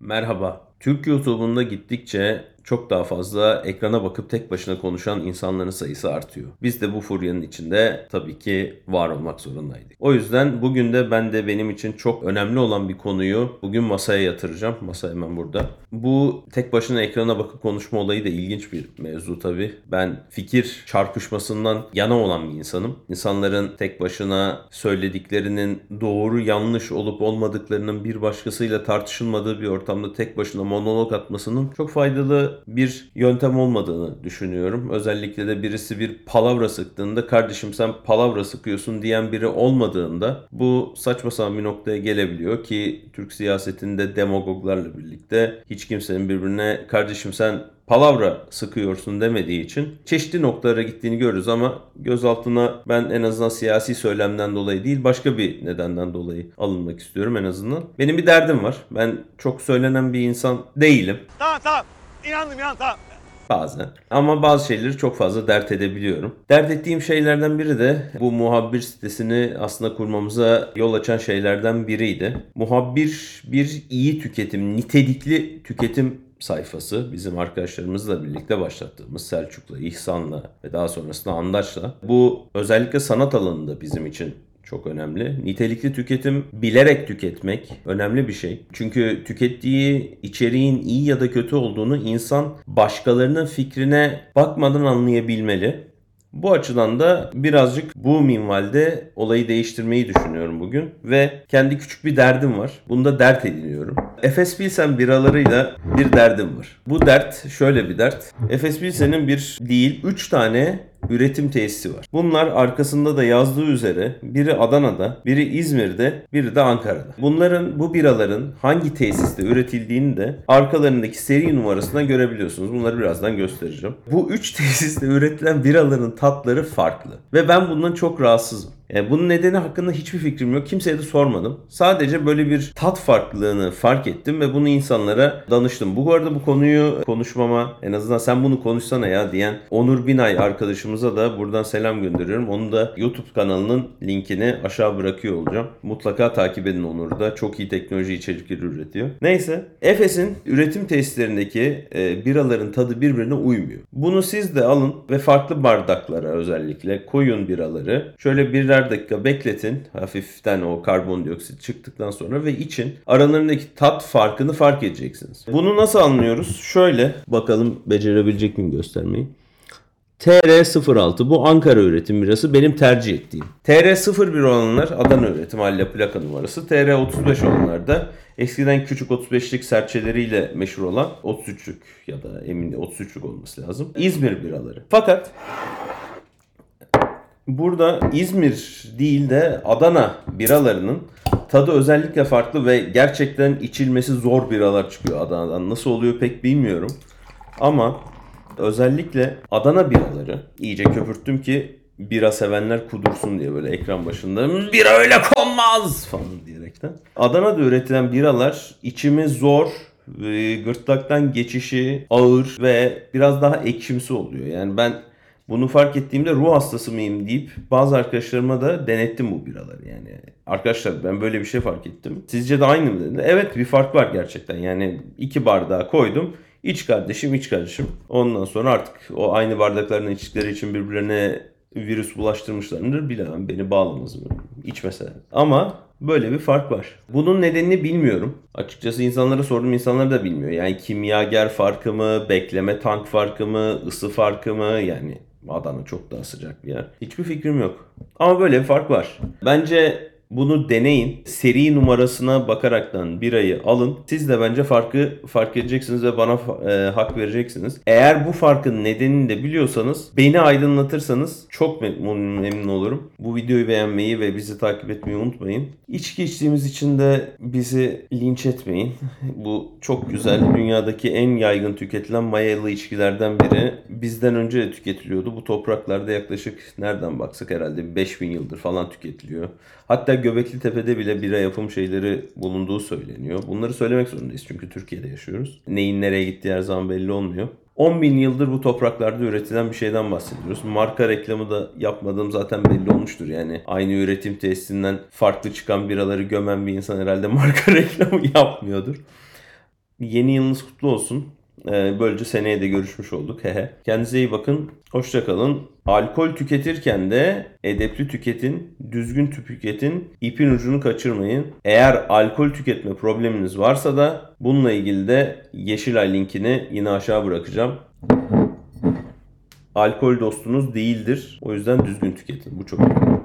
Merhaba. Türk YouTube'unda gittikçe çok daha fazla ekrana bakıp tek başına konuşan insanların sayısı artıyor. Biz de bu furyanın içinde tabii ki var olmak zorundaydık. O yüzden bugün de ben de benim için çok önemli olan bir konuyu bugün masaya yatıracağım. Masa hemen burada. Bu tek başına ekrana bakıp konuşma olayı da ilginç bir mevzu tabii. Ben fikir çarpışmasından yana olan bir insanım. İnsanların tek başına söylediklerinin doğru yanlış olup olmadıklarının bir başkasıyla tartışılmadığı bir ortamda tek başına monolog atmasının çok faydalı bir yöntem olmadığını düşünüyorum. Özellikle de birisi bir palavra sıktığında kardeşim sen palavra sıkıyorsun diyen biri olmadığında bu saçma sapan bir noktaya gelebiliyor ki Türk siyasetinde demagoglarla birlikte hiç kimsenin birbirine kardeşim sen palavra sıkıyorsun demediği için çeşitli noktalara gittiğini görürüz ama gözaltına ben en azından siyasi söylemden dolayı değil başka bir nedenden dolayı alınmak istiyorum en azından. Benim bir derdim var. Ben çok söylenen bir insan değilim. Tamam tamam. İnandım inandım tamam. Bazen. Ama bazı şeyleri çok fazla dert edebiliyorum. Dert ettiğim şeylerden biri de bu muhabbir sitesini aslında kurmamıza yol açan şeylerden biriydi. Muhabbir bir iyi tüketim, nitelikli tüketim sayfası bizim arkadaşlarımızla birlikte başlattığımız Selçuk'la, İhsan'la ve daha sonrasında Andaç'la. Bu özellikle sanat alanında bizim için çok önemli. Nitelikli tüketim bilerek tüketmek önemli bir şey. Çünkü tükettiği içeriğin iyi ya da kötü olduğunu insan başkalarının fikrine bakmadan anlayabilmeli. Bu açıdan da birazcık bu minvalde olayı değiştirmeyi düşünüyorum bugün. Ve kendi küçük bir derdim var. Bunu da dert ediniyorum. Efes Pilsen biralarıyla bir derdim var. Bu dert şöyle bir dert. Efes Pilsen'in bir değil 3 tane üretim tesisi var. Bunlar arkasında da yazdığı üzere biri Adana'da, biri İzmir'de, biri de Ankara'da. Bunların bu biraların hangi tesiste üretildiğini de arkalarındaki seri numarasından görebiliyorsunuz. Bunları birazdan göstereceğim. Bu 3 tesiste üretilen biraların tatları farklı ve ben bundan çok rahatsızım. Yani bunun nedeni hakkında hiçbir fikrim yok. Kimseye de sormadım. Sadece böyle bir tat farklılığını fark ettim ve bunu insanlara danıştım. Bu arada bu konuyu konuşmama en azından sen bunu konuşsana ya diyen Onur Binay arkadaşımıza da buradan selam gönderiyorum. Onu da YouTube kanalının linkini aşağı bırakıyor olacağım. Mutlaka takip edin Onur'u da. Çok iyi teknoloji içerikleri üretiyor. Neyse. Efes'in üretim tesislerindeki e, biraların tadı birbirine uymuyor. Bunu siz de alın ve farklı bardaklara özellikle koyun biraları. Şöyle birer dakika bekletin. Hafiften o karbondioksit çıktıktan sonra ve için aralarındaki tat farkını fark edeceksiniz. Bunu nasıl anlıyoruz? Şöyle bakalım becerebilecek miyim göstermeyi. TR06 bu Ankara üretim birası benim tercih ettiğim. TR01 olanlar Adana üretim halle plaka numarası. TR35 olanlar da eskiden küçük 35'lik serçeleriyle meşhur olan 33'lük ya da emin 33'lük olması lazım. İzmir biraları. Fakat burada İzmir değil de Adana biralarının tadı özellikle farklı ve gerçekten içilmesi zor biralar çıkıyor Adana'dan. Nasıl oluyor pek bilmiyorum. Ama özellikle Adana biraları iyice köpürttüm ki bira sevenler kudursun diye böyle ekran başında bira öyle konmaz falan diyerekten. Adana'da üretilen biralar içimi zor ve gırtlaktan geçişi ağır ve biraz daha ekşimsi oluyor. Yani ben bunu fark ettiğimde ruh hastası mıyım deyip bazı arkadaşlarıma da denettim bu biraları yani. Arkadaşlar ben böyle bir şey fark ettim. Sizce de aynı mı dedi. Evet bir fark var gerçekten. Yani iki bardağı koydum. İç kardeşim iç kardeşim. Ondan sonra artık o aynı bardaklarını içtikleri için birbirlerine virüs bulaştırmışlardır bilemem. Beni bağlamaz. İçmeseler. Ama Böyle bir fark var. Bunun nedenini bilmiyorum. Açıkçası insanlara sordum insanlar da bilmiyor. Yani kimyager farkı mı, bekleme tank farkı mı, ısı farkı mı yani Adana çok daha sıcak bir yer. Hiçbir fikrim yok. Ama böyle bir fark var. Bence bunu deneyin. Seri numarasına bakaraktan birayı alın. Siz de bence farkı fark edeceksiniz ve bana e, hak vereceksiniz. Eğer bu farkın nedenini de biliyorsanız beni aydınlatırsanız çok memnun, memnun olurum. Bu videoyu beğenmeyi ve bizi takip etmeyi unutmayın. İçki içtiğimiz için de bizi linç etmeyin. Bu çok güzel. Dünyadaki en yaygın tüketilen mayalı içkilerden biri. Bizden önce de tüketiliyordu. Bu topraklarda yaklaşık nereden baksak herhalde 5000 yıldır falan tüketiliyor. Hatta Göbekli Tepe'de bile bira yapım şeyleri bulunduğu söyleniyor. Bunları söylemek zorundayız çünkü Türkiye'de yaşıyoruz. Neyin nereye gittiği her zaman belli olmuyor. 10 bin yıldır bu topraklarda üretilen bir şeyden bahsediyoruz. Marka reklamı da yapmadığım zaten belli olmuştur yani. Aynı üretim tesisinden farklı çıkan biraları gömen bir insan herhalde marka reklamı yapmıyordur. Yeni yılınız kutlu olsun. Ee, Böylece seneye de görüşmüş olduk. Hehe. Kendinize iyi bakın. Hoşçakalın. Alkol tüketirken de edepli tüketin, düzgün tüketin, ipin ucunu kaçırmayın. Eğer alkol tüketme probleminiz varsa da bununla ilgili de Yeşilay linkini yine aşağı bırakacağım. Alkol dostunuz değildir. O yüzden düzgün tüketin. Bu çok önemli.